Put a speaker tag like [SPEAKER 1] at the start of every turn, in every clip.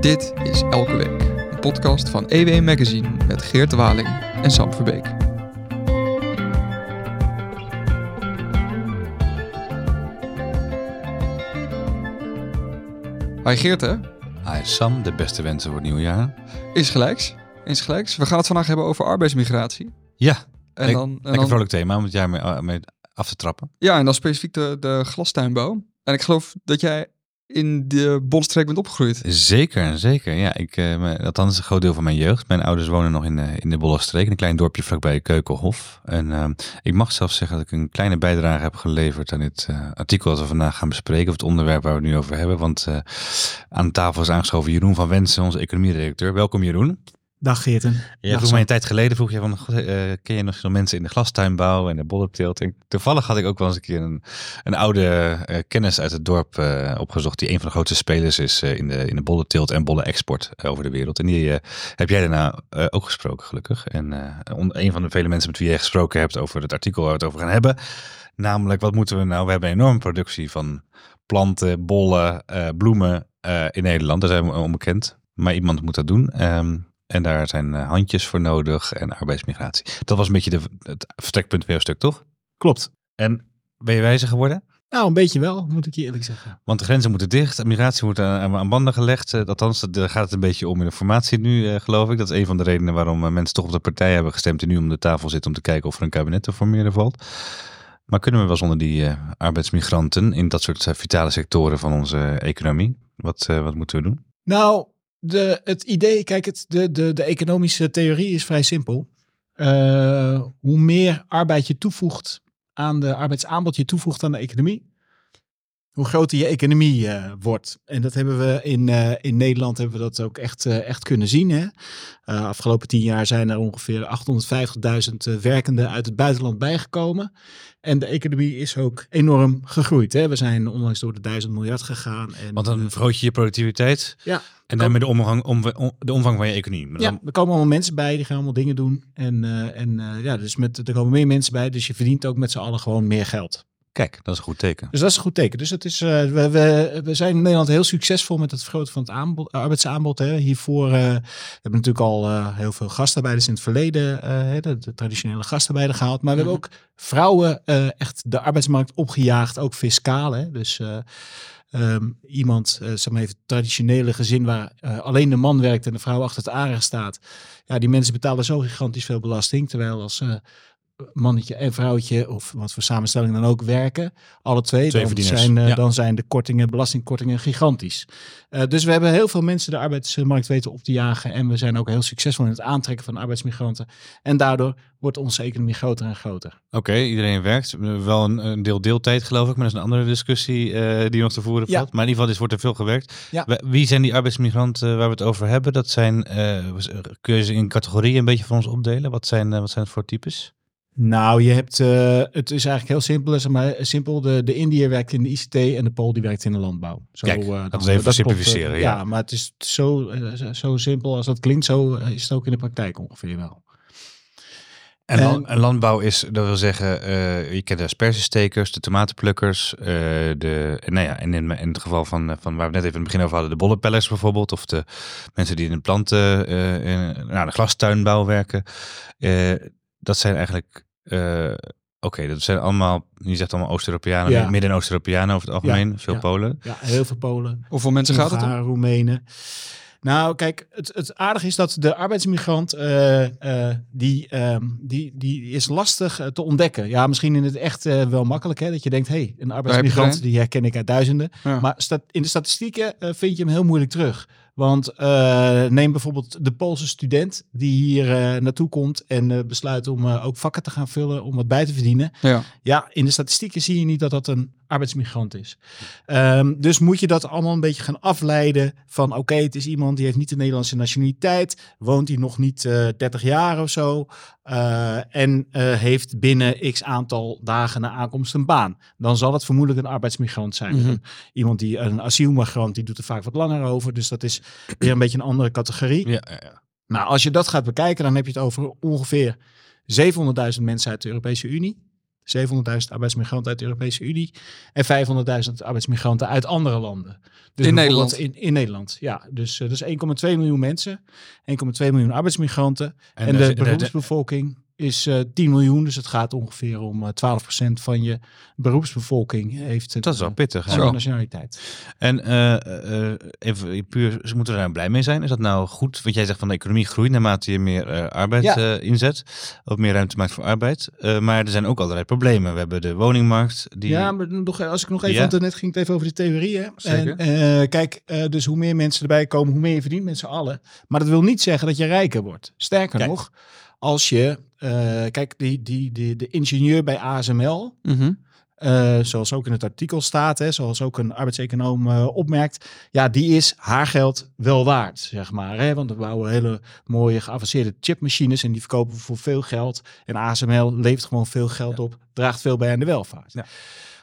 [SPEAKER 1] Dit is Elke Week, een podcast van EW Magazine met Geert Waling en Sam Verbeek. Hi Geert hè?
[SPEAKER 2] Hi Sam, de beste wensen voor het nieuwe jaar.
[SPEAKER 1] Is gelijks. Is gelijks. We gaan het vandaag hebben over arbeidsmigratie.
[SPEAKER 2] Ja,
[SPEAKER 1] En dan, en dan,
[SPEAKER 2] vrolijk thema om het jaar mee, eh, mee af te trappen.
[SPEAKER 1] ja, en dan specifiek de, de glastuinbouw. En ik geloof dat jij in de Bondstreek bent opgegroeid.
[SPEAKER 2] Zeker, zeker. Ja, ik, me- althans een groot deel van mijn jeugd. Mijn ouders wonen nog in de, in de een klein dorpje vlakbij Keukenhof. En eh, ik mag zelfs zeggen dat ik een kleine bijdrage heb geleverd aan dit eh, artikel dat we vandaag gaan bespreken. Of het onderwerp waar we het nu over hebben. Want eh, aan tafel is aangeschoven Jeroen van Wensen, onze economieredacteur. Welkom Jeroen.
[SPEAKER 3] Dag Geerten.
[SPEAKER 2] Ja,
[SPEAKER 3] Dag,
[SPEAKER 2] een tijd geleden vroeg je van, god, eh, ken je nog veel mensen in de glastuinbouw en de bollenteelt? En toevallig had ik ook wel eens een keer een, een oude eh, kennis uit het dorp eh, opgezocht, die een van de grootste spelers is in de, in de bollenteelt en bollenexport over de wereld. En die heb jij daarna ook gesproken, gelukkig. En on- een van de vele mensen met wie jij gesproken hebt over het artikel waar we het over gaan hebben. Namelijk, wat moeten we nou? We hebben een enorme productie van planten, bollen, bloemen in Nederland. Daar zijn we onbekend. Maar iemand moet dat doen. Ehm, en daar zijn eh, handjes voor nodig en arbeidsmigratie. Dat was een beetje de, het vertrekpunt van jouw stuk, toch?
[SPEAKER 3] Klopt.
[SPEAKER 2] En ben je wijzer geworden?
[SPEAKER 3] Nou, een beetje wel, moet ik je eerlijk zeggen.
[SPEAKER 2] Want de grenzen moeten dicht, migratie moet aan, aan- banden gelegd. Eh, Althans, daar gaat het een beetje om in de formatie nu, eh, geloof ik. Dat is een van de redenen waarom mensen toch op de partij hebben gestemd... die nu om de tafel zitten om te kijken of er een kabinet te formeren valt. Maar kunnen we wel zonder die arbeidsmigranten in dat soort vitale sectoren van onze economie? Wat, wat moeten we doen?
[SPEAKER 3] Nou, de, het idee, kijk, het, de, de, de economische theorie is vrij simpel. Eh, hoe meer arbeid je toevoegt aan de arbeidsaanbod je toevoegt aan de economie, hoe groter je economie eh, wordt. En dat hebben we in, eh, in Nederland hebben we dat ook echt, eh, echt kunnen zien. Hè? Afgelopen tien jaar zijn er ongeveer 850.000 eh, werkenden uit het buitenland bijgekomen. En de economie is ook enorm gegroeid. Hè? We zijn onlangs door de 1000 miljard gegaan. En,
[SPEAKER 2] Want dan vergroot je je productiviteit
[SPEAKER 3] ja,
[SPEAKER 2] en daarmee de omvang, om, om- de omvang van je economie. Maar dan-
[SPEAKER 3] ja, er komen allemaal mensen bij, die gaan allemaal dingen doen. En, en ja, dus met, er komen meer mensen bij, dus je verdient ook met z'n allen gewoon meer geld.
[SPEAKER 2] Kijk, dat is een goed teken.
[SPEAKER 3] Dus dat is een goed teken. Dus het is, eh, we, we, we zijn in Nederland heel succesvol met het vergroten van het aanbod, arbeidsaanbod. Hè. Hiervoor eh, hebben we natuurlijk al eh, heel veel gastarbeiders in het verleden, eh, de, de traditionele gastarbeider gehaald. Maar we hebben ook vrouwen eh, echt de arbeidsmarkt opgejaagd, ook fiscaal. Hè. Dus eh, ehm, iemand, eh zeg maar even traditionele gezin waar eh, alleen de man werkt en de vrouw achter het aanrecht staat. Ja, die mensen betalen zo gigantisch veel belasting. Terwijl als eh, mannetje en vrouwtje, of wat voor samenstelling dan ook, werken, alle twee,
[SPEAKER 2] Twee
[SPEAKER 3] dan, zijn, eh,
[SPEAKER 2] ja.
[SPEAKER 3] dan zijn de kortingen, belastingkortingen gigantisch. Eh, dus we hebben heel veel mensen de arbeidsmarkt weten op te jagen. En we zijn ook heel succesvol in het aantrekken van arbeidsmigranten. En daardoor wordt onze economie groter en groter.
[SPEAKER 2] Oké, iedereen werkt. Wel een, een deel deeltijd geloof ik, maar dat is een andere discussie eh, die nog te voeren
[SPEAKER 3] Ja.
[SPEAKER 2] valt. Maar in ieder geval is, wordt er veel gewerkt.
[SPEAKER 3] Ja.
[SPEAKER 2] Wie zijn die arbeidsmigranten waar we het over hebben? Dat zijn, eh, kun je ze in categorieën een beetje voor ons opdelen? Wat zijn, eh, wat zijn het voor types?
[SPEAKER 3] Nou, je hebt, eh, het is eigenlijk heel simpel. Maar, simpel de, de Indiër werkt in de ICT en de Pool die werkt in de landbouw. Zo,
[SPEAKER 2] Kijk,
[SPEAKER 3] eh,
[SPEAKER 2] dat is even
[SPEAKER 3] klopt, eh,
[SPEAKER 2] simplificeren, ja.
[SPEAKER 3] ja, maar het is zo, zo simpel als dat klinkt. Zo is het ook in de praktijk ongeveer wel.
[SPEAKER 2] En,
[SPEAKER 3] En-
[SPEAKER 2] lan- en landbouw is, dat wil zeggen, je kent de aspergestekers, de tomatenplukkers, de, nou ja, en in, in het geval van, van waar we net even in het begin over hadden, de bollenpellers bijvoorbeeld, of de mensen die in de planten, in, nou, de glastuinbouw werken. Dat zijn eigenlijk, eh, oké, dat zijn allemaal, je zegt allemaal Oost-Europeanen,
[SPEAKER 3] Ja.
[SPEAKER 2] Midden- en Oost-Europeanen over het algemeen, veel
[SPEAKER 3] ja.
[SPEAKER 2] Polen.
[SPEAKER 3] Ja, heel veel Polen.
[SPEAKER 1] Hoeveel mensen gaat het om?
[SPEAKER 3] Roemenen. Nou, kijk, het, het aardige is dat de arbeidsmigrant, eh, eh, die, ehm, die, die is lastig te ontdekken. Ja, misschien in het echt wel makkelijk, hè, dat je denkt, hé, hey, een arbeidsmigrant, die herken ik uit duizenden.
[SPEAKER 1] Ja.
[SPEAKER 3] Maar in de statistieken eh, vind je hem heel moeilijk terug. Want eh, neem bijvoorbeeld de Poolse student die hier eh, naartoe komt en eh, besluit om ook vakken te gaan vullen om wat bij te verdienen.
[SPEAKER 1] Ja.
[SPEAKER 3] Ja, in de statistieken zie je niet dat dat een arbeidsmigrant is. Ehm, dus moet je dat allemaal een beetje gaan afleiden van oké, het is iemand die heeft niet de Nederlandse nationaliteit, woont hier nog niet eh 30 jaar of zo eh, en eh, heeft binnen x aantal dagen na aankomst een baan. Dan zal het vermoedelijk een arbeidsmigrant zijn.
[SPEAKER 1] Mhm.
[SPEAKER 3] Iemand die een asielmigrant, die doet er vaak wat langer over. Dus dat is weer een beetje een andere categorie.
[SPEAKER 2] Ja, ja, ja.
[SPEAKER 3] Nou, als je dat gaat bekijken, dan heb je het over ongeveer 700.000 mensen uit de Europese Unie. 700.000 arbeidsmigranten uit de Europese Unie en 500.000 arbeidsmigranten uit andere landen. Dus
[SPEAKER 1] In Nederland?
[SPEAKER 3] In, in Nederland, ja. Dus, eh, dus 1,2 miljoen mensen, 1,2 miljoen arbeidsmigranten. En, de
[SPEAKER 2] er-
[SPEAKER 3] beroepsbevolking is eh 10 miljoen. Dus het gaat ongeveer om eh 12% van je beroepsbevolking heeft een,
[SPEAKER 2] Dat is wel
[SPEAKER 3] eh,
[SPEAKER 2] pittig.
[SPEAKER 1] Zo.
[SPEAKER 3] nationaliteit.
[SPEAKER 2] En eh, eh, even puur, ze moeten daar blij mee zijn. Is dat nou goed? Want jij zegt van de economie groeit naarmate je meer eh, arbeid
[SPEAKER 3] Ja.
[SPEAKER 2] eh, inzet. Of meer ruimte maakt voor arbeid. Eh, maar er zijn ook allerlei problemen. We hebben de woningmarkt. Die,
[SPEAKER 3] Ja, maar nog, als ik nog even,
[SPEAKER 2] Ja.
[SPEAKER 3] want net ging het even over de theorieën.
[SPEAKER 2] Zeker.
[SPEAKER 3] En, eh, kijk, eh, dus hoe meer mensen erbij komen, hoe meer je verdient met z'n allen. Maar dat wil niet zeggen dat je rijker wordt. Sterker
[SPEAKER 2] Kijk.
[SPEAKER 3] nog, als je, eh, kijk, die, die, die, de ingenieur bij ASML,
[SPEAKER 1] Mhm.
[SPEAKER 3] eh, zoals ook in het artikel staat, hè, zoals ook een arbeidseconoom eh, opmerkt, ja, die is haar geld wel waard, zeg maar. Hè? Want we bouwen hele mooie geavanceerde chipmachines en die verkopen we voor veel geld. En ASML levert gewoon veel geld op, draagt veel bij aan de welvaart.
[SPEAKER 2] Ja.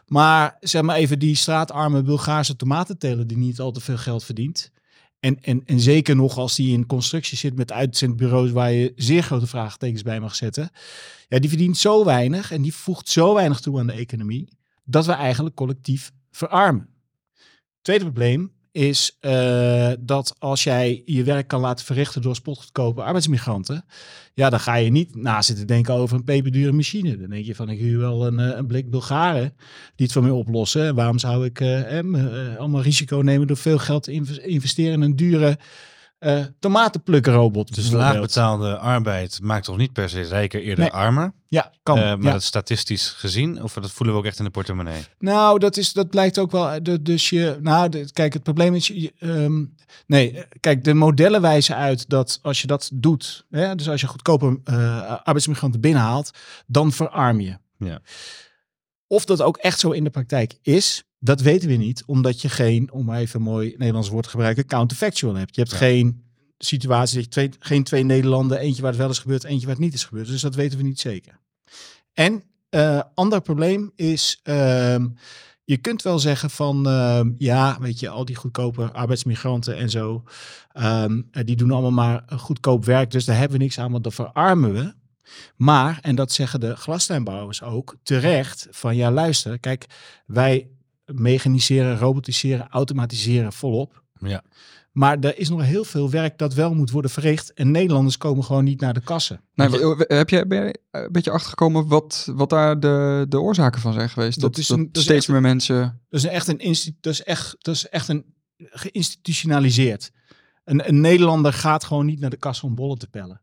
[SPEAKER 3] Maar zeg maar even die straatarme Bulgaarse tomatenteler die niet al te veel geld verdient. En, en, en zeker nog als die in constructie zit met uitzendbureaus waar je zeer grote vraagtekens bij mag zetten. Ja, die verdient zo weinig en die voegt zo weinig toe aan de economie dat we eigenlijk collectief verarmen. Tweede probleem is eh, dat als jij je werk kan laten verrichten door spotgoedkope arbeidsmigranten, ja, dan ga je niet na zitten denken over een peperdure machine. Dan denk je van, ik huur wel een, eh, een blik Bulgaren die het voor mij oplossen. En waarom zou ik eh, em, allemaal risico nemen door veel geld te inves- investeren in een dure eh tomatenplukkenrobot?
[SPEAKER 2] Dus laagbetaalde arbeid maakt toch niet per se rijker, eerder
[SPEAKER 3] Nee.
[SPEAKER 2] armer.
[SPEAKER 3] Ja, kan.
[SPEAKER 2] Eh, maar
[SPEAKER 3] ja.
[SPEAKER 2] dat is statistisch gezien, of dat voelen we ook echt in de portemonnee.
[SPEAKER 3] Nou, dat, is, dat blijkt ook wel. de- Dus je, nou, de- kijk, het probleem is, je, ehm, nee, eh, kijk, de modellen wijzen uit dat als je dat doet, hè, dus als je goedkope eh, arbeidsmigranten binnenhaalt, dan verarm je.
[SPEAKER 2] Ja.
[SPEAKER 3] Of dat ook echt zo in de praktijk is, dat weten we niet, omdat je geen, om maar even een mooi Nederlands woord te gebruiken, counterfactual hebt. Je hebt
[SPEAKER 2] Ja.
[SPEAKER 3] geen situatie, dat je twee, geen twee Nederlanden, eentje waar het wel is gebeurd, eentje waar het niet is gebeurd. Dus dat weten we niet zeker. En eh ander probleem is, ehm, je kunt wel zeggen van, ehm, ja, weet je, al die goedkope arbeidsmigranten en zo, ehm, eh, die doen allemaal maar goedkoop werk, dus daar hebben we niks aan, want dan verarmen we. Maar, en dat zeggen de glastuinbouwers ook terecht, van ja, luister, kijk, wij mechaniseren, robotiseren, automatiseren volop.
[SPEAKER 2] Ja.
[SPEAKER 3] Maar er is nog heel veel werk dat wel moet worden verricht. En Nederlanders komen gewoon niet naar de kassen.
[SPEAKER 1] Heb ben je een beetje achtergekomen wat, wat daar de, de oorzaken van zijn geweest?
[SPEAKER 3] Dat
[SPEAKER 1] Dat,
[SPEAKER 3] is een- dat
[SPEAKER 1] steeds
[SPEAKER 3] echt-
[SPEAKER 1] meer mensen...
[SPEAKER 3] Dat is echt een insti- dat is echt, dat is echt een geïnstitutionaliseerd. Een, een Nederlander gaat gewoon niet naar de kassa om bollen te pellen.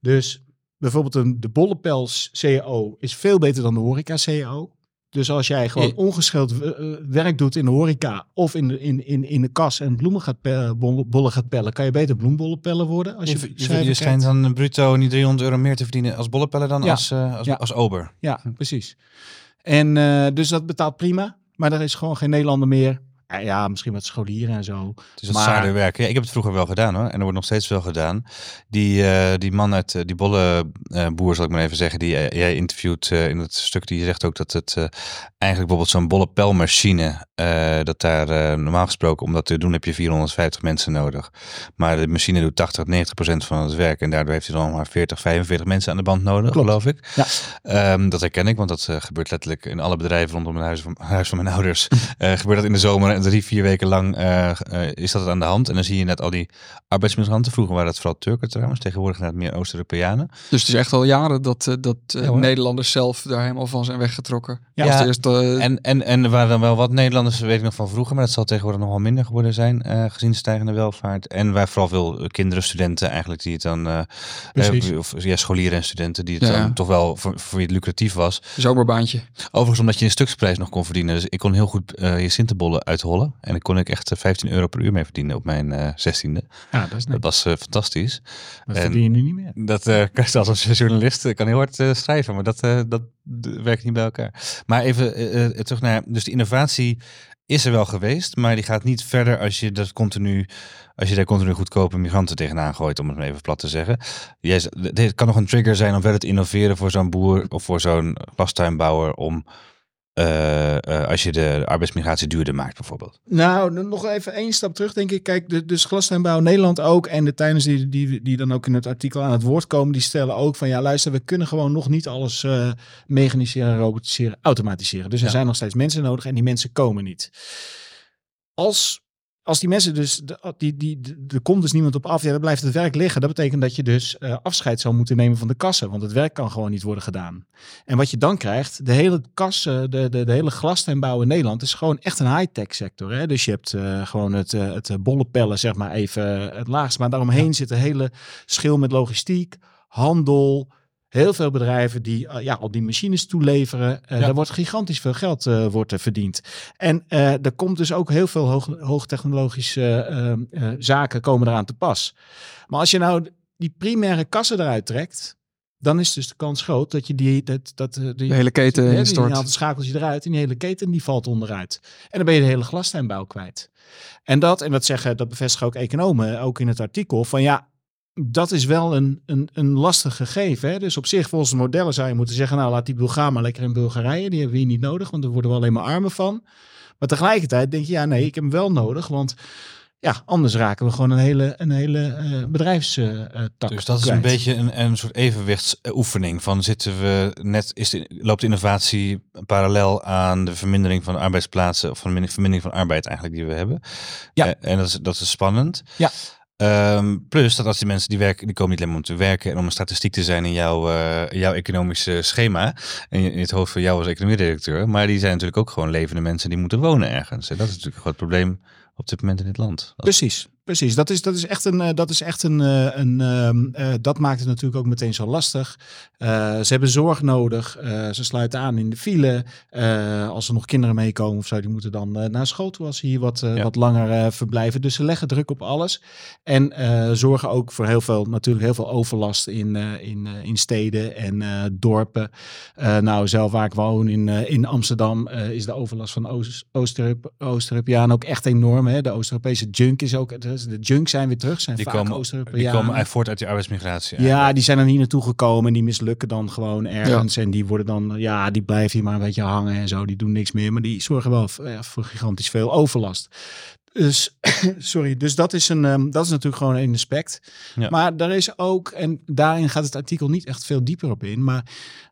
[SPEAKER 3] Dus bijvoorbeeld een, de bollenpels CEO is veel beter dan de horeca CEO. Dus als jij gewoon
[SPEAKER 2] Ja.
[SPEAKER 3] ongescheld eh, eh, werk doet in de horeca of in de, in, in, in de kas en bloemen gaat pe- bollen, gaat pellen, kan je beter bloembollenpeller worden. Als je,
[SPEAKER 2] Je, je, schijnt dan bruto niet 300 euro meer te verdienen als bollepeller dan
[SPEAKER 3] Ja.
[SPEAKER 2] als, eh, als,
[SPEAKER 3] Ja.
[SPEAKER 2] als ober.
[SPEAKER 3] Ja, precies. En dus dat betaalt prima, maar er is gewoon geen Nederlander meer. Ja, ja, misschien wat scholieren en zo.
[SPEAKER 2] Het is wat
[SPEAKER 3] Maar-
[SPEAKER 2] werken. Ja, ik heb het vroeger wel gedaan hoor. En er wordt nog steeds wel gedaan. Die, eh, die man uit eh, die bolle eh, boer, zal ik maar even zeggen, die eh, jij interviewt eh, in het stuk, die zegt ook dat het eh, eigenlijk bijvoorbeeld zo'n bolle pelmachine, eh, dat daar eh, normaal gesproken om dat te doen heb je 450 mensen nodig. Maar de machine doet 80, 90 procent van het werk. En daardoor heeft hij dan maar 40, 45 mensen aan de band nodig,
[SPEAKER 3] Klopt.
[SPEAKER 2] geloof ik.
[SPEAKER 3] Ja.
[SPEAKER 2] Ehm, dat herken ik, want dat eh, gebeurt letterlijk in alle bedrijven rondom het huis van, huis van mijn ouders. Eh, gebeurt dat in de zomer drie, vier weken lang eh, eh, is dat aan de hand. En dan zie je net al die arbeidsmigranten. Vroeger waren het vooral Turken trouwens, tegenwoordig net meer Oost-Europeanen.
[SPEAKER 1] Dus het is echt al jaren dat, eh, dat
[SPEAKER 2] Ja.
[SPEAKER 1] Nederlanders zelf daar helemaal van zijn weggetrokken.
[SPEAKER 3] Ja,
[SPEAKER 1] Ja, eh,
[SPEAKER 2] En, en, en er waren dan wel wat Nederlanders, weet ik nog van vroeger, maar dat zal tegenwoordig nog wel minder geworden zijn, gezien de stijgende welvaart. En waar vooral veel kinderen, studenten eigenlijk, die het dan, of ja, scholieren en studenten, die het
[SPEAKER 1] Ja,
[SPEAKER 2] dan toch wel voor, voor wie het lucratief was.
[SPEAKER 1] zomerbaantje.
[SPEAKER 2] Overigens omdat je een stuksprijs nog kon verdienen. Dus ik kon heel goed je Sinterbollen uithollen. En ik kon ik echt eh, 15 euro per uur mee verdienen op mijn eh zestiende.
[SPEAKER 3] Ja, dat is
[SPEAKER 2] Dat was eh, fantastisch.
[SPEAKER 3] Dat
[SPEAKER 2] en-
[SPEAKER 3] verdien je nu niet meer.
[SPEAKER 2] Dat eh kan je als journalist eh, kan heel hard eh, schrijven, maar dat, eh, dat werkt niet bij elkaar. Maar even eh, eh, terug naar, dus die innovatie is er wel geweest, maar die gaat niet verder als je dat continu, als je daar continu goedkope migranten tegenaan gooit, om het maar even plat te zeggen. Z- dit kan nog een trigger zijn om verder te innoveren voor zo'n boer of voor zo'n glastuinbouwer om eh, eh, als je de arbeidsmigratie duurder maakt bijvoorbeeld?
[SPEAKER 3] Nou, nog even één stap terug, denk ik. Kijk, de, dus Glastuinbouw Nederland ook en de tuinders die, die, die dan ook in het artikel aan het woord komen, die stellen ook van ja, luister, we kunnen gewoon nog niet alles eh, mechaniseren, robotiseren, automatiseren. Dus er
[SPEAKER 2] Ja.
[SPEAKER 3] zijn nog steeds mensen nodig en die mensen komen niet. Als, als die mensen dus, de- die, die, die, er komt dus niemand op af, ja, dan blijft het werk liggen. Dat betekent dat je dus eh, afscheid zou moeten nemen van de kassen, want het werk kan gewoon niet worden gedaan. En wat je dan krijgt, de hele kassen, de, de, de hele glastuinbouw in Nederland is gewoon echt een high-tech sector. Hè? Dus je hebt eh, gewoon het, eh, het bollepellen, zeg maar even het laagste. Maar daaromheen zit een hele schil met logistiek, handel, heel veel bedrijven die eh, ja, al die machines toeleveren. Eh,
[SPEAKER 2] Ja.
[SPEAKER 3] Daar wordt gigantisch veel geld eh, wordt er verdiend. En eh, er komt dus ook heel veel hoog, hoogtechnologische eh, eh, zaken komen eraan te pas. Maar als je nou die primaire kassen eruit trekt, dan is dus de kans groot dat je die, dat, dat, eh, die,
[SPEAKER 1] De hele keten
[SPEAKER 3] ja, die
[SPEAKER 1] instort.
[SPEAKER 3] haalt het schakeltje eruit en die hele keten die valt onderuit. En dan ben je de hele glastuinbouw kwijt. En dat, en dat zeggen, dat bevestigen ook economen, ook in het artikel, van ja, dat is wel een, een, een lastig gegeven. Hè? Dus op zich, volgens de modellen zou je moeten zeggen, nou laat die Bulgaar maar lekker in Bulgarije, die hebben we hier niet nodig, want daar worden we alleen maar armen van. Maar tegelijkertijd denk je, ja nee, ik heb hem wel nodig, want ja, anders raken we gewoon een hele, een hele eh bedrijfstak
[SPEAKER 2] Dus dat is
[SPEAKER 3] kwijt.
[SPEAKER 2] een beetje een, een soort evenwichtsoefening. Van zitten we net, is de, loopt de innovatie parallel aan de vermindering van arbeidsplaatsen of van de vermindering van arbeid eigenlijk die we hebben?
[SPEAKER 3] Ja.
[SPEAKER 2] Eh, en dat is, dat is spannend.
[SPEAKER 3] Ja.
[SPEAKER 2] Ehm, plus dat als die mensen die werken, die komen niet alleen om te werken en om een statistiek te zijn in jouw, eh, jouw economische schema. En in het hoofd van jou als economiedirecteur. Maar die zijn natuurlijk ook gewoon levende mensen die moeten wonen ergens. En dat is natuurlijk een groot probleem op dit moment in dit land.
[SPEAKER 3] Precies, precies. Dat is, dat is echt een, eh, dat is echt een, eh, een ehm, eh, dat maakt het natuurlijk ook meteen zo lastig. Eh, ze hebben zorg nodig. Eh, ze sluiten aan in de file. Eh, als er nog kinderen meekomen of zo, die moeten dan eh, naar school toe als ze hier wat, eh,
[SPEAKER 2] Ja.
[SPEAKER 3] wat langer eh, verblijven. Dus ze leggen druk op alles. En eh, zorgen ook voor heel veel, natuurlijk heel veel overlast in, eh, in, eh, in steden en eh, dorpen. Eh, nou, zelf waar ik woon in, eh, in Amsterdam eh, is de overlast van Oost- Oost-Europe- Oost-Europeanen ook echt enorm. Hè? De Oost-Europese junk is ook, de junk zijn weer terug, zijn
[SPEAKER 2] die,
[SPEAKER 3] vaak
[SPEAKER 2] komen, die komen eigenlijk voort uit die arbeidsmigratie.
[SPEAKER 3] Ja, die zijn er niet naartoe gekomen en die mislukken dan gewoon ergens. En die worden dan, ja, die blijven hier maar een beetje hangen en zo. Die doen niks meer, maar die zorgen wel voor, ja, voor gigantisch veel overlast. Dus, sorry, dus dat is, een, ehm, dat is natuurlijk gewoon een aspect.
[SPEAKER 2] Ja.
[SPEAKER 3] Maar er is ook, en daarin gaat het artikel niet echt veel dieper op in, maar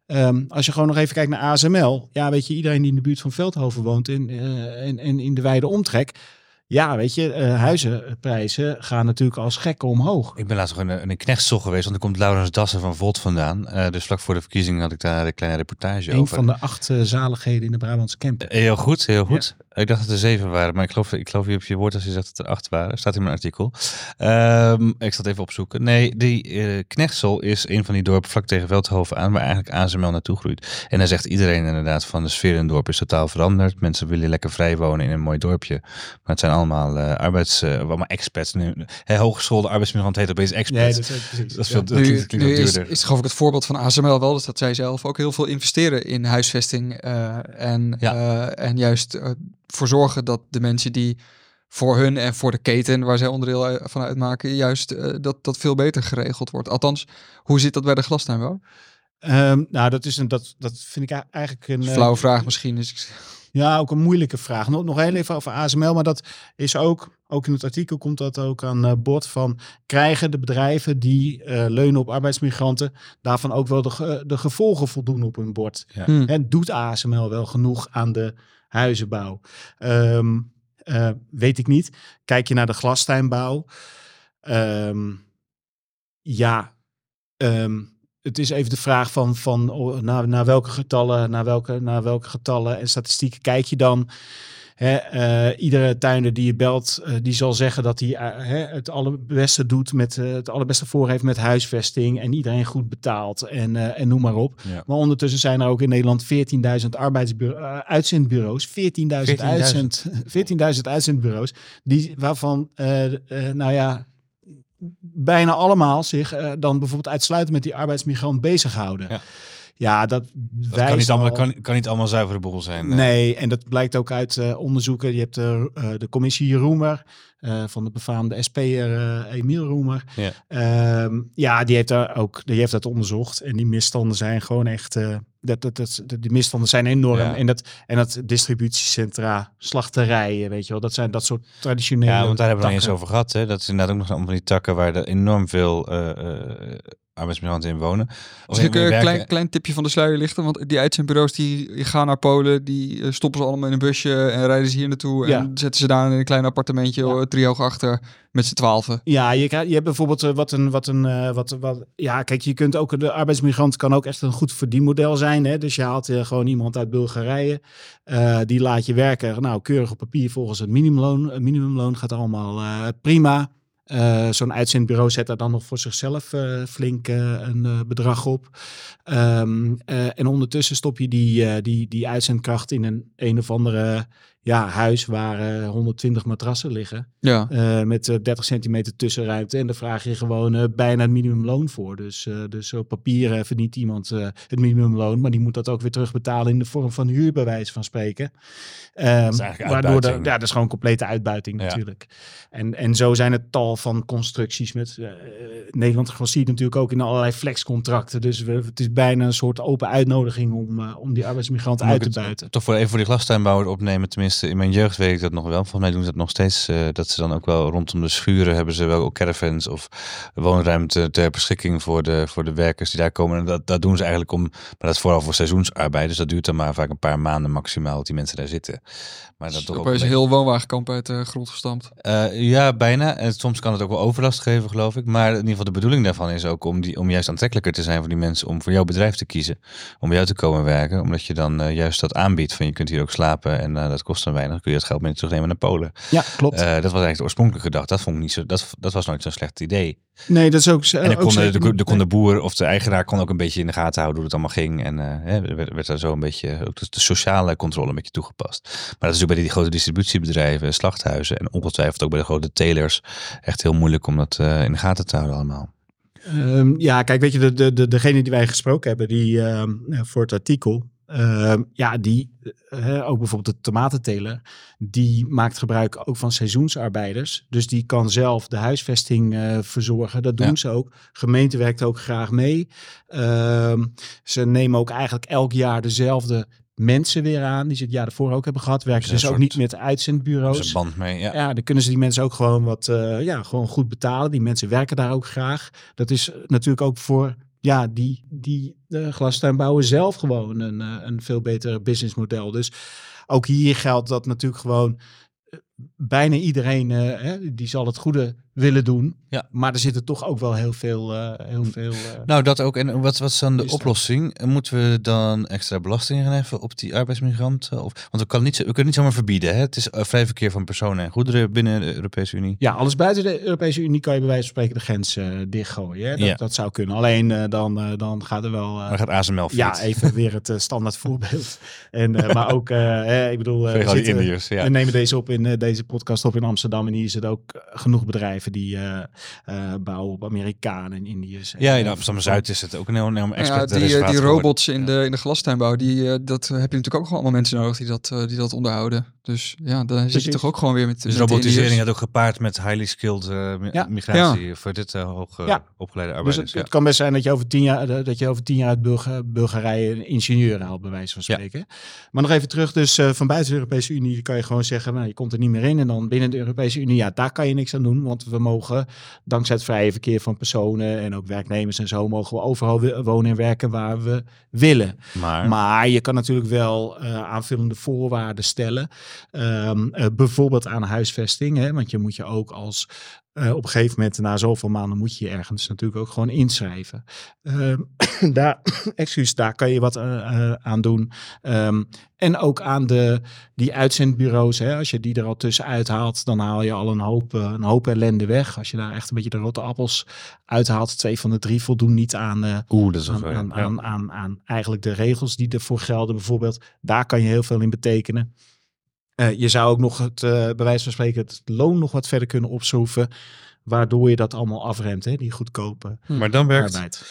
[SPEAKER 3] ehm, als je gewoon nog even kijkt naar ASML. Ja, weet je, iedereen die in de buurt van Veldhoven woont in, eh, en, en in de wijde omtrek. Ja, weet je, eh, huizenprijzen gaan natuurlijk als gekken omhoog.
[SPEAKER 2] Ik ben laatst nog in een, in een knechtsel geweest, want er komt Laurens Dassen van Volt vandaan. Eh, dus vlak voor de verkiezingen had ik daar een kleine reportage
[SPEAKER 3] Een
[SPEAKER 2] over.
[SPEAKER 3] van de acht eh, zaligheden in de Brabantse camper.
[SPEAKER 2] Eh, Heel goed, heel goed. Ik dacht dat er zeven waren, maar ik geloof, ik geloof je op je woord als je zegt dat er acht waren. Staat in mijn artikel. Ehm, ik zal het even opzoeken. Nee, die eh Knechtsel is een van die dorpen vlak tegen Veldhoven aan, waar eigenlijk ASML naartoe groeit. En dan zegt iedereen inderdaad van de sfeer in het dorp is totaal veranderd. Mensen willen lekker vrij wonen in een mooi dorpje. Maar het zijn allemaal eh, arbeids, eh, allemaal expats. Nu, hè, hogeschoolde arbeidsmigrant heet opeens expats.
[SPEAKER 3] is precies.
[SPEAKER 2] dat is veel,
[SPEAKER 3] ja.
[SPEAKER 2] dat
[SPEAKER 1] Nu,
[SPEAKER 2] klinkt, klinkt
[SPEAKER 1] nu
[SPEAKER 2] wel
[SPEAKER 1] is, is geloof ik het voorbeeld van ASML wel, dus dat zij zelf ook heel veel investeren in huisvesting eh, en,
[SPEAKER 2] Ja.
[SPEAKER 1] eh, en juist voor zorgen dat de mensen die voor hun en voor de keten waar zij onderdeel van uitmaken, juist eh, dat dat veel beter geregeld wordt. Althans, hoe zit dat bij de glastuinbouw?
[SPEAKER 3] Ehm, nou, dat, is een, dat, dat vind ik eigenlijk een... Eh,
[SPEAKER 1] flauwe vraag misschien. Dus ik-
[SPEAKER 3] Ja, ook een moeilijke vraag. Nog, nog heel even over ASML, maar dat is ook, ook in het artikel komt dat ook aan eh, bod van, krijgen de bedrijven die eh, leunen op arbeidsmigranten daarvan ook wel de, de gevolgen voldoen op hun bord?
[SPEAKER 2] Ja.
[SPEAKER 1] Hmm.
[SPEAKER 3] En doet ASML wel genoeg aan de huizenbouw? Ehm, eh, weet ik niet. Kijk je naar de glastuinbouw. Ehm, ja, ehm, het is even de vraag van, van oh, naar, naar welke getallen, naar welke, naar welke getallen en statistieken kijk je dan. Hè, eh, iedere tuinder die je belt, eh, die zal zeggen dat hij hè, het allerbeste doet met het allerbeste voor heeft met huisvesting en iedereen goed betaalt en, en noem maar op.
[SPEAKER 2] Ja.
[SPEAKER 3] Maar ondertussen zijn er ook in Nederland 14.000 arbeidsbureaus, uitzendbureaus, 14.000 uitzend, 14.000 uitzendbureaus, die, waarvan, nou ja, bijna allemaal zich dan bijvoorbeeld uitsluitend met die arbeidsmigrant bezighouden.
[SPEAKER 2] Ja.
[SPEAKER 3] Ja, dat,
[SPEAKER 2] Dat kan niet, allemaal,
[SPEAKER 3] al-
[SPEAKER 2] kan, kan niet allemaal zuivere boel zijn. eh.
[SPEAKER 3] Nee, en dat blijkt ook uit eh, onderzoeken. Je hebt de, eh, de commissie Roemer eh, van de befaamde SP'er eh Emiel Roemer.
[SPEAKER 2] Ja.
[SPEAKER 3] Ehm, ja, die heeft, daar ook, die heeft dat onderzocht. En die misstanden zijn gewoon echt, eh, dat, dat, dat, de, de misstanden zijn enorm.
[SPEAKER 2] Ja.
[SPEAKER 3] En, dat, en dat distributiecentra, slachterijen, weet je wel. Dat zijn dat soort traditionele
[SPEAKER 2] Ja, want daar hebben we nog eens over gehad. Hè? Dat is inderdaad ook nog allemaal van die takken waar er enorm veel eh, eh, arbeidsmigranten in wonen.
[SPEAKER 1] Als ik een klein, klein tipje van de sluier lichten, want die uitzendbureaus die, gaan naar Polen, die eh, stoppen ze allemaal in een busje en rijden ze hier naartoe
[SPEAKER 3] Ja.
[SPEAKER 1] en zetten ze daar in een klein appartementje,
[SPEAKER 3] Ja.
[SPEAKER 1] ja. driehoog achter, met z'n twaalfen.
[SPEAKER 3] Ja, je, je hebt bijvoorbeeld eh, wat een, wat een, eh, wat, wat, ja, kijk, je kunt ook, de arbeidsmigrant kan ook echt een goed verdienmodel zijn. Hè? Dus je haalt eh, gewoon iemand uit Bulgarije, eh, die laat je werken, nou, keurig op papier volgens het minimumloon. Het minimumloon gaat allemaal eh, prima. Eh, Zo'n uitzendbureau zet daar dan nog voor zichzelf eh, flink eh, een bedrag op. Ehm, eh, en ondertussen stop je die, die, die uitzendkracht in een een of andere ja, huis waar eh, 120 matrassen liggen.
[SPEAKER 1] Ja.
[SPEAKER 3] Eh, met eh, 30 centimeter tussenruimte. En daar vraag je gewoon eh, bijna het minimumloon voor. Dus, eh, dus op papier eh, verdient iemand eh, het minimumloon. Maar die moet dat ook weer terugbetalen in de vorm van huur, bij wijze van spreken.
[SPEAKER 2] Eigenlijk
[SPEAKER 3] waardoor de, ja, dat is gewoon complete uitbuiting
[SPEAKER 2] Ja.
[SPEAKER 3] natuurlijk. En, en zo zijn het tal van constructies met eh, Nederland zie natuurlijk ook in allerlei flexcontracten. Dus we, het is bijna een soort open uitnodiging om, eh, om die arbeidsmigranten uit te buiten.
[SPEAKER 2] Toch voor even voor die glastuinbouwer opnemen. Tenminste, in mijn jeugd weet ik dat nog wel. Volgens mij doen ze dat nog steeds. eh, dat ze dan ook wel rondom de schuren hebben ze wel ook caravans of woonruimte ter beschikking voor de, voor de werkers die daar komen. En dat, dat doen ze eigenlijk om, maar dat is vooral voor seizoensarbeid. Dus dat duurt dan maar vaak een paar maanden maximaal dat die mensen daar zitten. Maar dat ook
[SPEAKER 1] Opeens
[SPEAKER 2] een
[SPEAKER 1] heel woonwagenkamp uit de grond gestampt.
[SPEAKER 2] eh, ja, bijna. En soms kan het ook wel overlast geven, geloof ik. Maar in ieder geval de bedoeling daarvan is ook om, die, om juist aantrekkelijker te zijn voor die mensen. Om voor jouw bedrijf te kiezen. Om bij jou te komen werken. Omdat je dan eh, juist dat aanbiedt. Van je kunt hier ook slapen en eh, dat kost dan weinig. Dan kun je het geld mee terugnemen naar Polen.
[SPEAKER 3] Ja, klopt.
[SPEAKER 2] Eh, dat was eigenlijk de oorspronkelijke gedachte. Dat vond ik niet zo. Dat, dat was nooit zo'n slecht idee.
[SPEAKER 3] nee, dat is ook,
[SPEAKER 2] En dan
[SPEAKER 3] ook
[SPEAKER 2] kon de,
[SPEAKER 3] zeker
[SPEAKER 2] de, de, kon de boer of de eigenaar kon ook een beetje in de gaten houden hoe het allemaal ging. En er werd, werd daar zo een beetje ook de, de sociale controle een beetje toegepast. Maar dat is ook bij die grote distributiebedrijven, slachthuizen en ongetwijfeld ook bij de grote telers echt heel moeilijk om dat eh, in de gaten te houden allemaal.
[SPEAKER 3] Ehm, ja, kijk, weet je, de, de, de, degene die wij gesproken hebben die, ehm, eh, voor het artikel, ehm, ja, die, eh, ook bijvoorbeeld de tomatenteler, die maakt gebruik ook van seizoensarbeiders. Dus die kan zelf de huisvesting eh, verzorgen. Dat doen
[SPEAKER 2] Ja.
[SPEAKER 3] ze ook. Gemeente werkt ook graag mee. Ehm, ze nemen ook eigenlijk elk jaar dezelfde mensen weer aan, die ze het jaar ervoor ook hebben gehad. Werken
[SPEAKER 2] Dus een
[SPEAKER 3] dus ook niet met uitzendbureaus.
[SPEAKER 2] Dus een band mee. Ja.
[SPEAKER 3] Ja, dan kunnen ze die mensen ook gewoon wat, eh, ja, gewoon goed betalen. Die mensen werken daar ook graag. Dat is natuurlijk ook voor, ja, die, die uh, glastuinbouwer zelf gewoon een, eh, een veel beter businessmodel. Dus ook hier geldt dat natuurlijk gewoon eh, bijna iedereen, eh, hè, die zal het goede willen doen.
[SPEAKER 2] Ja.
[SPEAKER 3] Maar er zitten toch ook wel heel veel, eh, heel veel eh,
[SPEAKER 2] Nou, dat ook. En wat, wat is dan de oplossing? Moeten we dan extra belasting gaan heffen op die arbeidsmigranten? Of, want we, kan niet, we kunnen niet zomaar verbieden. Hè? Het is eh, vrij verkeer van personen en goederen binnen de Europese Unie.
[SPEAKER 3] Ja, alles buiten de Europese Unie kan je bij wijze van spreken de grens eh, dichtgooien. Hè? Dat,
[SPEAKER 2] Ja.
[SPEAKER 3] dat zou kunnen. Alleen eh, dan, eh, dan gaat er wel... eh,
[SPEAKER 2] Dan gaat ASML
[SPEAKER 3] Ja, even weer het eh, standaard voorbeeld. En, eh, maar ook, eh, ik bedoel, eh, we, zitten-
[SPEAKER 2] Indiërs. Ja.
[SPEAKER 3] we nemen deze op in eh, deze podcast op in Amsterdam. En hier zitten ook eh, genoeg bedrijven die eh, eh, bouwen op Amerikanen en Indiërs.
[SPEAKER 2] Ja, in
[SPEAKER 3] En,
[SPEAKER 2] Amsterdam-Zuid is het ook een enorm
[SPEAKER 1] Nou ja,
[SPEAKER 2] expert
[SPEAKER 1] die, eh, die robots in, de, in de glastuinbouw, die, eh, dat heb je natuurlijk ook gewoon allemaal mensen nodig die dat, eh, die dat onderhouden. Dus ja, dan zit je toch ook gewoon weer met,
[SPEAKER 2] Dus
[SPEAKER 1] met
[SPEAKER 2] robotisering had ook gepaard met highly skilled eh, mi-
[SPEAKER 3] Ja.
[SPEAKER 2] migratie voor dit uh, hoog uh,
[SPEAKER 3] Ja.
[SPEAKER 2] opgeleide
[SPEAKER 3] Dus
[SPEAKER 2] arbeiders.
[SPEAKER 3] het, het kan best zijn dat je over tien jaar, eh, dat je over tien jaar uit Bulga- Bulgarije een ingenieur haalt, bij wijze van
[SPEAKER 2] Ja.
[SPEAKER 3] spreken. Maar nog even terug, dus eh, van buiten de Europese Unie kan je gewoon zeggen, nou, je komt er niet meer in. En dan binnen de Europese Unie, ja, daar kan je niks aan doen. Want we mogen, dankzij het vrije verkeer van personen en ook werknemers en zo, mogen we overal wonen en werken waar we willen.
[SPEAKER 2] maar,
[SPEAKER 3] Maar je kan natuurlijk wel eh, aanvullende voorwaarden stellen. Ehm, eh, bijvoorbeeld aan huisvesting. Hè? Want je moet je ook als eh, op een gegeven moment na zoveel maanden moet je je ergens natuurlijk ook gewoon inschrijven. Ehm, daar, excuus, daar kan je wat eh, eh, aan doen. Ehm, en ook aan de, die uitzendbureaus. Hè? Als je die er al tussen uithaalt, dan haal je al een hoop, een hoop ellende weg. Als je daar echt een beetje de rotte appels uithaalt. Twee van de drie voldoen niet aan, eh,
[SPEAKER 2] Oeh, dat is ook
[SPEAKER 3] aan, aan,
[SPEAKER 2] ja.
[SPEAKER 3] aan, aan, aan eigenlijk de regels die ervoor gelden bijvoorbeeld. Daar kan je heel veel in betekenen. Eh, je zou ook nog het, eh bij wijze van spreken, het loon nog wat verder kunnen opschroeven. Waardoor je dat allemaal afremt, hè, die goedkope
[SPEAKER 2] Maar dan werkt
[SPEAKER 3] arbeid.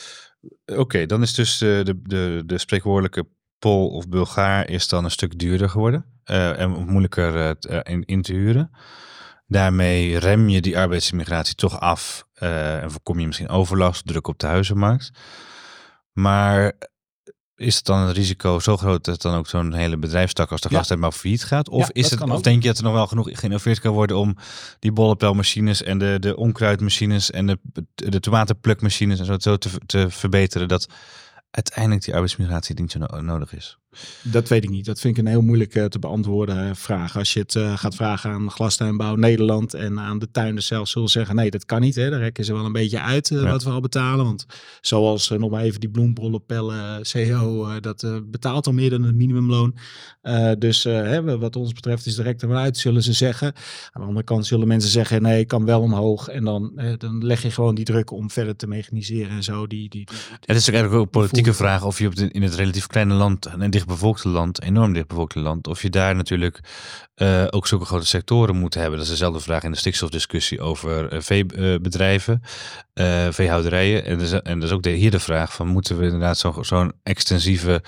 [SPEAKER 2] Oké, dan is dus de, de, de, de spreekwoordelijke Pool of Bulgaar is dan een stuk duurder geworden eh, en moeilijker in, in te huren. Daarmee rem je die arbeidsimmigratie toch af eh, en voorkom je misschien overlast, druk op de huizenmarkt. Maar is het dan het risico zo groot dat dan ook zo'n hele bedrijfstak als de
[SPEAKER 3] Ja.
[SPEAKER 2] glastuinbouw failliet gaat? Of,
[SPEAKER 3] Ja,
[SPEAKER 2] is het, of denk je dat er nog wel genoeg geïnnoveerd kan worden om die bollepelmachines en de, de onkruidmachines en de, de tomatenplukmachines en zo, zo te, te verbeteren dat uiteindelijk die arbeidsmigratie niet zo no- nodig is?
[SPEAKER 3] Dat weet ik niet. Dat vind ik een heel moeilijk eh, te beantwoorden eh, vraag. Als je het eh, gaat vragen aan Glastuinbouw Nederland en aan de tuinders zelf zullen zeggen, nee, dat kan niet. Hè. Daar rekken ze wel een beetje uit
[SPEAKER 2] Ja.
[SPEAKER 3] wat we al betalen. Want zoals nog maar even die bloembollenpellen CO, eh, dat betaalt al meer dan het minimumloon. Dus hè, wat ons betreft is direct er maar uit, zullen ze zeggen. Aan de andere kant zullen mensen zeggen, nee, ik kan wel omhoog. En dan, dan leg je gewoon die druk om verder te mechaniseren en zo. Die, die, die,
[SPEAKER 2] Het is ook eigenlijk ook een politieke vraag of je op de, in het relatief kleine land, een dichtbevolkte land, enorm dichtbevolkte land, of je daar natuurlijk eh, ook zulke grote sectoren moet hebben. Dat is dezelfde vraag in de stikstofdiscussie over eh, veebedrijven, eh, veehouderijen. En, dus, en dat is ook de, hier de vraag van moeten we inderdaad zo- zo'n extensieve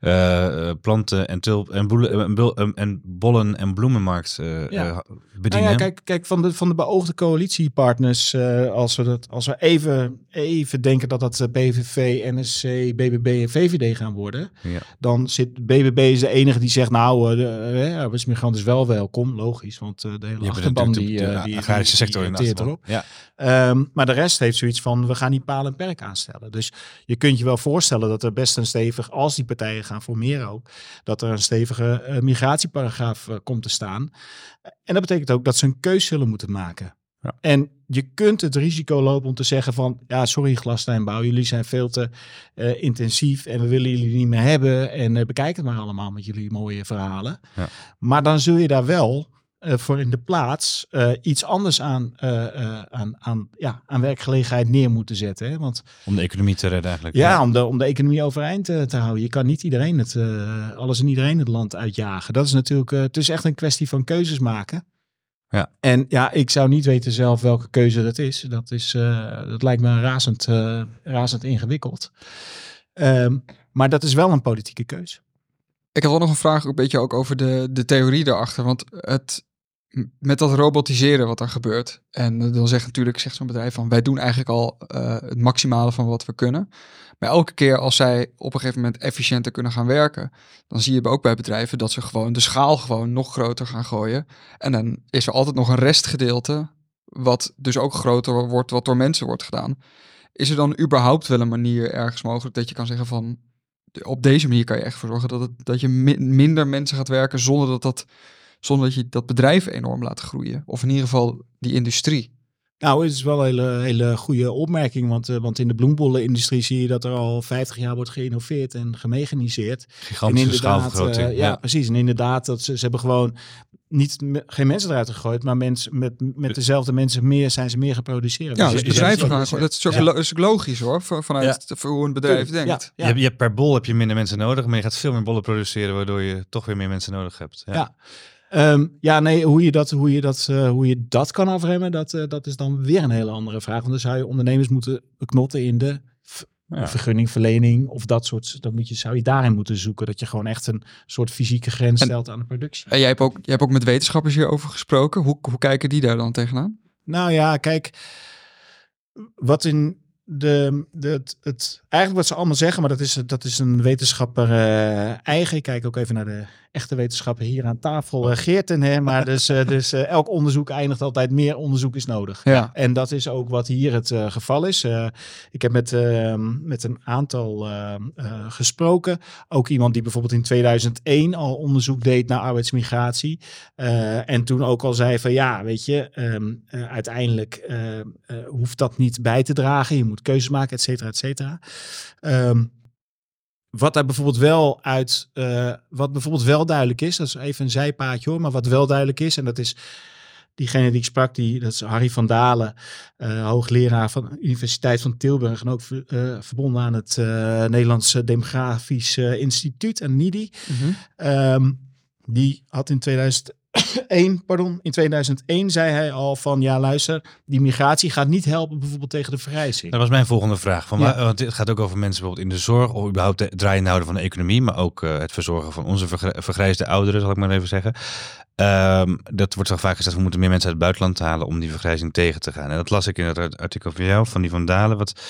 [SPEAKER 2] eh, planten en, tulp, en, boelen, en, bul- en, en bollen en bloemenmarkt
[SPEAKER 3] Ja. Nou
[SPEAKER 2] bedienen?
[SPEAKER 3] ja, kijk, kijk van, de, van de beoogde coalitiepartners, als, we dat, als we even, even denken dat dat PVV, NSC, BBB en VVD gaan worden,
[SPEAKER 2] Ja.
[SPEAKER 3] dan zit BBB is de enige die zegt, nou, de eh, arbeidsmigrant is wel welkom, logisch, want eh, de hele achterban
[SPEAKER 2] natuurlijk
[SPEAKER 3] die,
[SPEAKER 2] de,
[SPEAKER 3] eh, die,
[SPEAKER 2] agrarische
[SPEAKER 3] die-
[SPEAKER 2] sector
[SPEAKER 3] die erop.
[SPEAKER 2] Ja.
[SPEAKER 3] Ehm, maar de rest heeft zoiets van, we gaan niet paal en perk aanstellen. Dus je kunt je wel voorstellen dat er best een stevig, als die partijen gaan formeren ook, dat er een stevige eh, migratieparagraaf komt te staan. En dat betekent ook dat ze een keus zullen moeten maken.
[SPEAKER 2] Ja.
[SPEAKER 3] En je kunt het risico lopen om te zeggen van, ja, sorry Glastuinbouw, jullie zijn veel te eh, intensief en we willen jullie niet meer hebben en eh, bekijk het maar allemaal met jullie mooie verhalen.
[SPEAKER 2] Ja.
[SPEAKER 3] Maar dan zul je daar wel eh, voor in de plaats iets anders aan, aan, aan, ja, aan werkgelegenheid neer moeten zetten. Hè? Want
[SPEAKER 2] Om de economie te redden eigenlijk.
[SPEAKER 3] ja, Om, de, om de economie overeind te houden. Je kan niet iedereen het, alles en iedereen het land uitjagen. Dat is natuurlijk, het is echt een kwestie van keuzes maken.
[SPEAKER 2] Ja.
[SPEAKER 3] En ja, ik zou niet weten zelf welke keuze dat is. Dat, is, eh, dat lijkt me razend, eh, razend ingewikkeld. Ehm, maar dat is wel een politieke keuze.
[SPEAKER 1] Ik had wel nog een vraag een beetje ook over de, de theorie daarachter. Want het, met dat robotiseren wat er gebeurt. En eh, dan zegt natuurlijk zegt zo'n bedrijf van wij doen eigenlijk al eh, het maximale van wat we kunnen. Maar elke keer als zij op een gegeven moment efficiënter kunnen gaan werken, dan zie je ook bij bedrijven dat ze gewoon de schaal gewoon nog groter gaan gooien. En dan is er altijd nog een restgedeelte, wat dus ook groter wordt, wat door mensen wordt gedaan. Is er dan überhaupt wel een manier ergens mogelijk dat je kan zeggen van op deze manier kan je echt voor zorgen dat, het, dat je mi- minder mensen gaat werken zonder dat, dat, zonder dat je dat bedrijf enorm laat groeien. Of in ieder geval die industrie.
[SPEAKER 3] Nou, het is wel een hele, hele goede opmerking. Want, eh, want in de bloembollenindustrie zie je dat er al 50 jaar wordt geïnnoveerd en gemechaniseerd.
[SPEAKER 2] Gigantische schaalvergroting.
[SPEAKER 3] eh, ja, precies. En inderdaad, dat ze, ze hebben gewoon niet, me- geen mensen eruit gegooid, maar mensen met, met dezelfde mensen meer zijn ze meer geproduceerd.
[SPEAKER 1] Ja,
[SPEAKER 3] Dus
[SPEAKER 1] dus bedrijven gaan gewoon. Dat is
[SPEAKER 3] Ja.
[SPEAKER 1] lo- is logisch hoor, van- vanuit voor hoe een bedrijf
[SPEAKER 3] Tuurlijk,
[SPEAKER 1] denkt.
[SPEAKER 3] Ja,
[SPEAKER 2] Je,
[SPEAKER 3] ja.
[SPEAKER 2] je hebt per bol heb je minder mensen nodig, maar je gaat veel meer bollen produceren, waardoor je toch weer meer mensen nodig hebt. Ja.
[SPEAKER 3] Ja. Ehm, ja, nee, hoe je dat, hoe je dat, eh, hoe je dat kan afremmen, dat, eh, dat is dan weer een hele andere vraag. Want dan zou je ondernemers moeten knotten in de
[SPEAKER 2] Ja.
[SPEAKER 3] vergunningverlening of dat soort. Dan moet je, zou je daarin moeten zoeken. Dat je gewoon echt een soort fysieke grens
[SPEAKER 1] En-
[SPEAKER 3] stelt aan de productie.
[SPEAKER 1] En jij hebt, ook, jij hebt ook met wetenschappers hierover gesproken. Hoe, hoe kijken die daar dan tegenaan?
[SPEAKER 3] Nou ja, kijk, wat in de, de, het, het, eigenlijk wat ze allemaal zeggen, maar dat is, dat is een wetenschapper eh, eigen. Ik kijk ook even naar de echte wetenschapper hier aan tafel, eh, Geerten. Hè, maar dus, eh, dus eh, elk onderzoek eindigt altijd meer onderzoek is nodig.
[SPEAKER 1] Ja.
[SPEAKER 3] En dat is ook wat hier het eh, geval is. Eh, ik heb met, eh, met een aantal eh, eh, gesproken. Ook iemand die bijvoorbeeld in 2001 al onderzoek deed naar arbeidsmigratie. Eh, en toen ook al zei van ja, weet je, ehm, eh, uiteindelijk hoeft dat niet bij te dragen. Je moet keuzes maken, et cetera, et cetera. Ehm, wat daar bijvoorbeeld wel uit, eh, wat bijvoorbeeld wel duidelijk is, dat is even een zijpaadje hoor, maar wat wel duidelijk is, en dat is diegene die ik sprak, die, dat is Harry van Dalen, eh, hoogleraar van de Universiteit van Tilburg en ook eh, verbonden aan het Nederlandse Demografisch Instituut, en NIDI. Ehm, die had in 2001, pardon, in 2001 zei hij al van ja luister, die migratie gaat niet helpen bijvoorbeeld tegen de vergrijzing.
[SPEAKER 2] Dat was mijn volgende vraag. Van,
[SPEAKER 3] Ja.
[SPEAKER 2] waar- want het gaat ook over mensen bijvoorbeeld in de zorg of überhaupt het draaiende houden van de economie, maar ook eh, het verzorgen van onze vergr- vergrijsde ouderen, zal ik maar even zeggen. Ehm, dat wordt zo vaak gezegd, we moeten meer mensen uit het buitenland halen om die vergrijzing tegen te gaan. En dat las ik in het artikel van jou, van die van Dalen. Wat,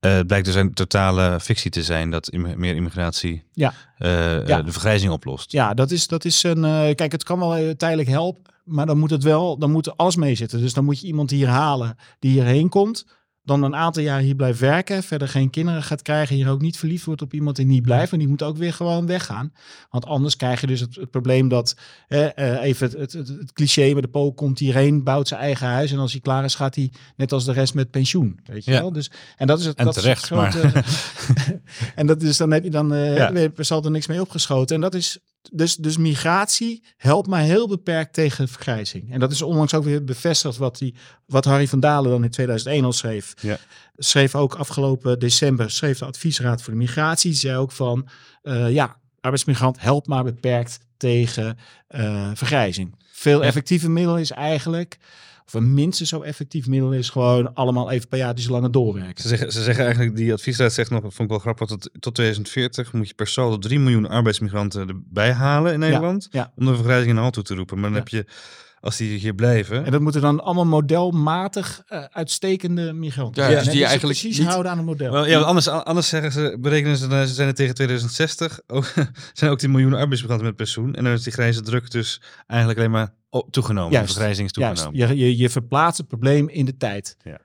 [SPEAKER 2] Eh, het blijkt dus een totale fictie te zijn dat im- meer immigratie
[SPEAKER 3] Ja.
[SPEAKER 2] eh,
[SPEAKER 3] Ja.
[SPEAKER 2] eh, de vergrijzing oplost.
[SPEAKER 3] Ja, dat is, dat is een. kijk, het kan wel tijdelijk helpen, maar dan moet het wel, dan moet alles meezitten. Dus dan moet je iemand hier halen die hierheen komt, dan een aantal jaar hier blijft werken, verder geen kinderen gaat krijgen, hier ook niet verliefd wordt op iemand die niet blijft, en die moet ook weer gewoon weggaan. Want anders krijg je dus het, het probleem dat, eh, eh, even het, het, cliché, maar de Pool komt hierheen, bouwt zijn eigen huis, en als hij klaar is, gaat hij net als de rest met pensioen. Weet je
[SPEAKER 2] Ja.
[SPEAKER 3] wel? Dus, en dat is het,
[SPEAKER 2] En
[SPEAKER 3] dat
[SPEAKER 2] terecht,
[SPEAKER 3] is grote, en dat is dan heb je dan eh
[SPEAKER 2] Ja.
[SPEAKER 3] er niks mee opgeschoten. En dat is dus, dus migratie helpt maar heel beperkt tegen vergrijzing. En dat is onlangs ook weer bevestigd wat, die, wat Harry van Dalen dan in 2001 al schreef.
[SPEAKER 2] Ja.
[SPEAKER 3] Schreef ook afgelopen december, schreef de adviesraad voor de migratie. Zei ook van, eh, ja, arbeidsmigrant helpt maar beperkt tegen eh, vergrijzing. Veel
[SPEAKER 2] Ja.
[SPEAKER 3] effectieve middel is eigenlijk, of een minstens zo effectief middel is gewoon allemaal even per jaar die langer doorwerken.
[SPEAKER 2] Ze zeggen, ze zeggen eigenlijk, die adviesraad zegt nog, dat vond ik wel grappig, dat tot 2040 moet je per saldo 3 miljoen arbeidsmigranten erbij halen in Nederland.
[SPEAKER 3] ja.
[SPEAKER 2] Om de vergrijzing in de hand toe te roepen. Maar dan
[SPEAKER 3] Ja.
[SPEAKER 2] heb je, als die hier blijven,
[SPEAKER 3] En dat moeten dan allemaal modelmatig eh, uitstekende migranten
[SPEAKER 1] Ja, dus die
[SPEAKER 3] ze
[SPEAKER 1] eigenlijk
[SPEAKER 3] precies
[SPEAKER 1] niet-
[SPEAKER 3] houden aan een model.
[SPEAKER 2] Wel, ja, anders, anders zeggen ze, berekenen ze, dan zijn er tegen 2060 ook, zijn ook die miljoenen arbeidsmigranten met pensioen. En dan is die grijze druk dus eigenlijk alleen maar toegenomen.
[SPEAKER 3] Juist,
[SPEAKER 2] de vergrijzing is
[SPEAKER 3] Juist,
[SPEAKER 2] toegenomen.
[SPEAKER 3] je, je, je verplaatst het probleem in de tijd.
[SPEAKER 2] Ja.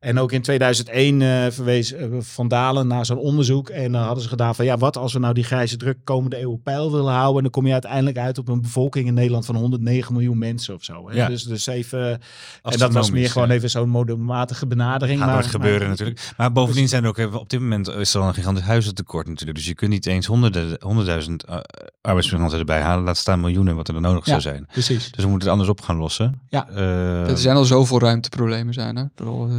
[SPEAKER 3] En ook in 2001 eh, verwees eh, Van Dalen naar zo'n onderzoek. En dan hadden ze gedaan van ja, wat als we nou die grijze druk komende eeuw op peil willen houden. En dan kom je uiteindelijk uit op een bevolking in Nederland van 109 miljoen mensen of zo. Hè?
[SPEAKER 2] Ja.
[SPEAKER 3] Dus, dus even, en dat was meer gewoon even zo'n modelmatige benadering.
[SPEAKER 2] Gaat
[SPEAKER 3] maar,
[SPEAKER 2] gebeuren
[SPEAKER 3] maar-
[SPEAKER 2] natuurlijk. Maar bovendien zijn er ook even, op dit moment is er al een gigantisch huizentekort natuurlijk. Dus je kunt niet eens honderden, honderdduizend uh, arbeidsmigranten erbij halen. Laat staan miljoenen wat er dan nodig
[SPEAKER 3] Ja.
[SPEAKER 2] zou zijn.
[SPEAKER 3] Precies.
[SPEAKER 2] Dus we moeten het anders op gaan lossen.
[SPEAKER 3] Ja.
[SPEAKER 2] Eh,
[SPEAKER 1] er zijn al zoveel ruimteproblemen zijn. Hè? Bedoel, eh,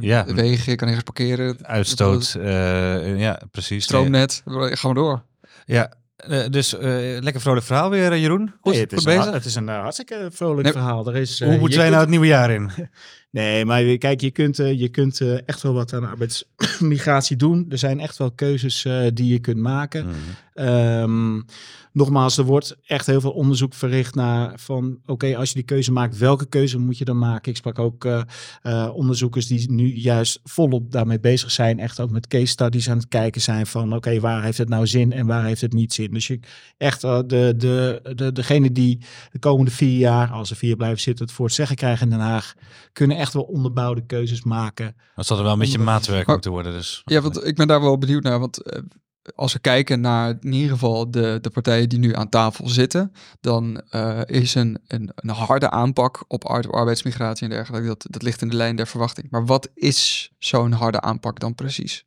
[SPEAKER 2] Ja.
[SPEAKER 1] Wegen, je kan ergens parkeren.
[SPEAKER 2] uitstoot, eh, ja precies.
[SPEAKER 1] Stroomnet, ga maar door.
[SPEAKER 2] Ja, eh, dus eh, lekker vrolijk verhaal weer, Jeroen. Goed,
[SPEAKER 3] Nee, het,
[SPEAKER 2] goed
[SPEAKER 3] is een,
[SPEAKER 2] bezig.
[SPEAKER 3] het is een hartstikke vrolijk
[SPEAKER 1] Nee,
[SPEAKER 3] verhaal. Er is,
[SPEAKER 2] Hoe
[SPEAKER 3] je
[SPEAKER 2] moeten wij nou het nieuwe jaar in?
[SPEAKER 3] Nee, maar kijk, je kunt, eh, je kunt eh, echt wel wat aan arbeidsmigratie doen. Er zijn echt wel keuzes eh, die je kunt maken.
[SPEAKER 2] Mhm.
[SPEAKER 3] Ehm, nogmaals, er wordt echt heel veel onderzoek verricht naar van, oké, als je die keuze maakt, welke keuze moet je dan maken? Ik sprak ook onderzoekers die nu juist volop daarmee bezig zijn, echt ook met case studies aan het kijken zijn van, oké, waar heeft het nou zin en waar heeft het niet zin? Dus je echt de, de, de, degene die de komende vier jaar, als ze vier blijven zitten, het voor het zeggen krijgen in Den Haag, kunnen echt wel onderbouwde keuzes maken.
[SPEAKER 2] Dat zal er wel een beetje maatwerk
[SPEAKER 1] Maar-
[SPEAKER 2] moeten worden. Dus.
[SPEAKER 1] Ja, want ik ben daar wel benieuwd naar. Want eh, als we kijken naar in ieder geval de, de partijen die nu aan tafel zitten, dan eh, is een, een, een harde aanpak op ar- arbeidsmigratie en dergelijke. Dat, dat ligt in de lijn der verwachting. Maar wat is zo'n harde aanpak dan precies?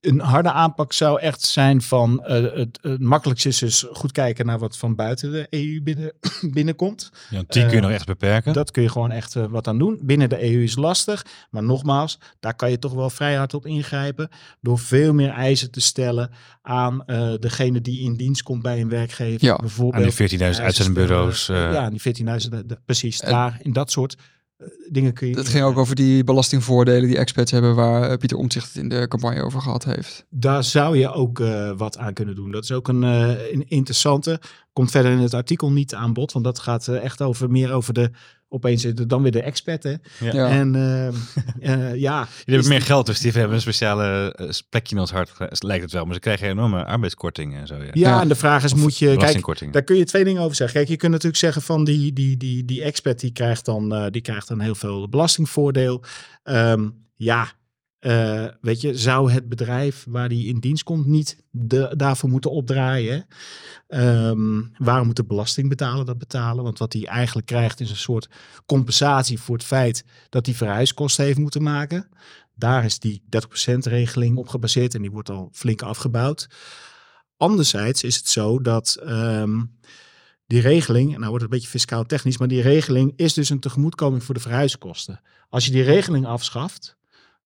[SPEAKER 3] Een harde aanpak zou echt zijn van eh, het, het makkelijkste is dus goed kijken naar wat van buiten de EU binnen, binnenkomt.
[SPEAKER 2] Ja, die kun je
[SPEAKER 3] eh,
[SPEAKER 2] nog echt beperken.
[SPEAKER 3] Dat kun je gewoon echt eh, wat aan doen. Binnen de EU is lastig, maar nogmaals, daar kan je toch wel vrij hard op ingrijpen door veel meer eisen te stellen aan eh, degene die in dienst komt bij een werkgever.
[SPEAKER 1] Ja,
[SPEAKER 2] Aan
[SPEAKER 3] bijvoorbeeld.
[SPEAKER 2] die 14.000 uitzendbureaus. eh,
[SPEAKER 3] ja, die 14.000, de- de- precies. Daar, in dat soort dingen kun je...
[SPEAKER 1] Het ging ook over die belastingvoordelen die expats hebben, waar eh, Pieter Omtzigt het in de campagne over gehad heeft.
[SPEAKER 3] Daar zou je ook eh, wat aan kunnen doen. Dat is ook een, eh, een interessante. Komt verder in het artikel niet aan bod, want dat gaat eh, echt over meer over de. Opeens het dan weer de expert. Hè?
[SPEAKER 2] Ja.
[SPEAKER 1] Ja.
[SPEAKER 3] En eh, eh, ja.
[SPEAKER 2] Die hebben meer geld, dus die hebben een speciale eh, plekje in ons hart, eh, lijkt het wel. Maar ze krijgen enorme arbeidskortingen en zo. Ja.
[SPEAKER 3] Ja,
[SPEAKER 1] Ja.
[SPEAKER 3] en de vraag is:
[SPEAKER 2] Of
[SPEAKER 3] moet je. Kijk, daar kun je twee dingen over zeggen. Kijk, je kunt natuurlijk zeggen van die, die, die, die expert die krijgt dan, eh, die krijgt dan heel veel belastingvoordeel. Ehm, ja, eh, weet je, zou het bedrijf waar die in dienst komt niet de, daarvoor moeten opdraaien? Ehm, waarom moet de belastingbetaler dat betalen? Want wat hij eigenlijk krijgt is een soort compensatie voor het feit dat hij verhuiskosten heeft moeten maken. Daar is die 30% regeling op gebaseerd en die wordt al flink afgebouwd. Anderzijds is het zo dat ehm, die regeling, nou wordt het een beetje fiscaal technisch, maar die regeling is dus een tegemoetkoming voor de verhuiskosten. Als je die regeling afschaft,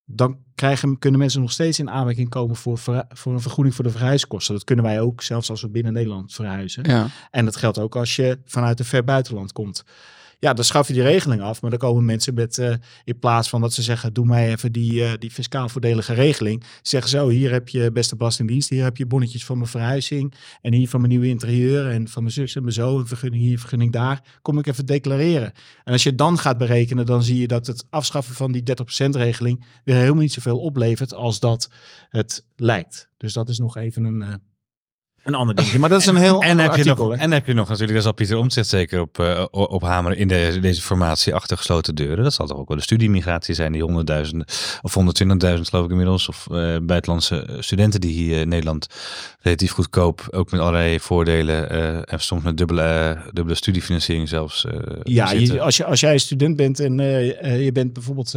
[SPEAKER 3] dan krijgen, kunnen mensen nog steeds in aanmerking komen voor, voor een vergoeding voor de verhuiskosten. Dat kunnen wij ook, zelfs als we binnen Nederland verhuizen.
[SPEAKER 1] Ja.
[SPEAKER 3] En dat geldt ook als je vanuit een ver buitenland komt. Ja, dan schaf je die regeling af. Maar dan komen mensen met, eh, in plaats van dat ze zeggen, doe mij even die, eh, die fiscaal voordelige regeling. Zeggen zo, hier heb je beste belastingdienst, hier heb je bonnetjes van mijn verhuizing. En hier van mijn nieuwe interieur en van mijn zus en mijn zo. Een vergunning hier, vergunning daar. Kom ik even declareren. En als je dan gaat berekenen, dan zie je dat het afschaffen van die 30% regeling weer helemaal niet zoveel oplevert als dat het lijkt. Dus dat is nog even een... een ander dingetje. Maar dat is een heel
[SPEAKER 2] en heb
[SPEAKER 3] artikel,
[SPEAKER 2] je nog, En heb je nog natuurlijk, daar zal Pieter Omtzigt zeker op, uh, op hameren in de, deze formatie achter gesloten deuren. Dat zal toch ook wel de studiemigratie zijn, die honderdduizenden of 120.000 geloof ik inmiddels. Of uh, buitenlandse studenten die hier in Nederland relatief goedkoop, ook met allerlei voordelen en soms met dubbele, dubbele studiefinanciering zelfs.
[SPEAKER 3] ja, je, als, je, als jij student bent en je bent bijvoorbeeld,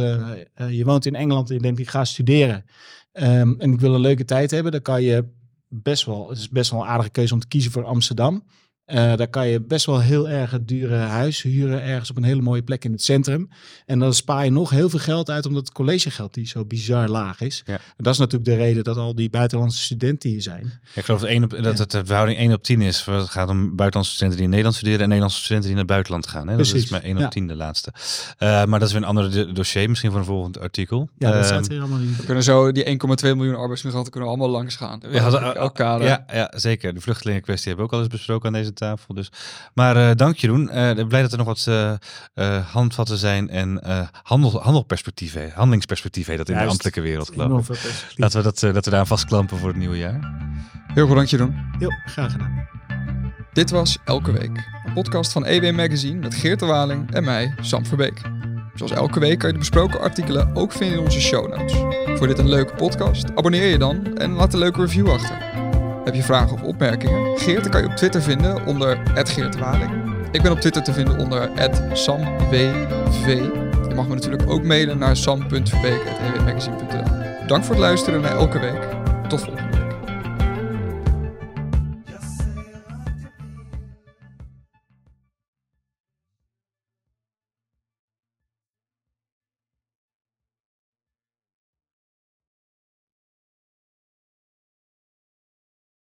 [SPEAKER 3] je woont in Engeland en je denkt ik ga studeren. Um, en ik wil een leuke tijd hebben, dan kan je best wel, het is best wel een aardige keuze om te kiezen voor Amsterdam. Uh, daar kan je best wel heel erg het dure huis huren, ergens op een hele mooie plek in het centrum. En dan spaar je nog heel veel geld uit, omdat het collegegeld die zo bizar laag is. Ja. En dat is natuurlijk de reden dat al die buitenlandse studenten hier zijn.
[SPEAKER 2] Ja, ik geloof dat, één op, dat het de verhouding 1 op 10 is. Het gaat om buitenlandse studenten die in Nederland studeren en Nederlandse studenten die naar het buitenland gaan. Hè? Dat is maar 1 op 10 de laatste. Uh, maar dat is weer een ander dossier, misschien voor een volgend artikel.
[SPEAKER 3] Ja, dat staat hier allemaal niet.
[SPEAKER 1] We kunnen zo die 1,2 miljoen arbeidsmigranten kunnen allemaal langs gaan.
[SPEAKER 2] We hadden elkaar. Ja, ja, zeker. De vluchtelingenkwestie hebben we ook al eens besproken aan deze tafel. Dus. Maar uh, dank Jeroen. Uh, blij dat er nog wat uh, handvatten zijn en handel, handelperspectieven, handelingsperspectieven heet dat in Juist. de ambtelijke wereld geloof ik. Laten we dat, dat we daar vastklampen voor het nieuwe jaar.
[SPEAKER 1] Heel goed, dank Jeroen.
[SPEAKER 3] Heel graag gedaan.
[SPEAKER 1] Dit was Elke Week, een podcast van EW Magazine met Geert de Waling en mij, Sam Verbeek. Zoals elke week kan je de besproken artikelen ook vinden in onze show notes. Voor dit een leuke podcast, abonneer je dan en laat een leuke review achter. Heb je vragen of opmerkingen? Geert kan je op Twitter vinden onder @geertwaling. Ik ben op Twitter te vinden onder @samwv. Je mag me natuurlijk ook mailen naar sam.verbeek.ewmagazine.nl. Dank voor het luisteren naar elke week. Tot volgende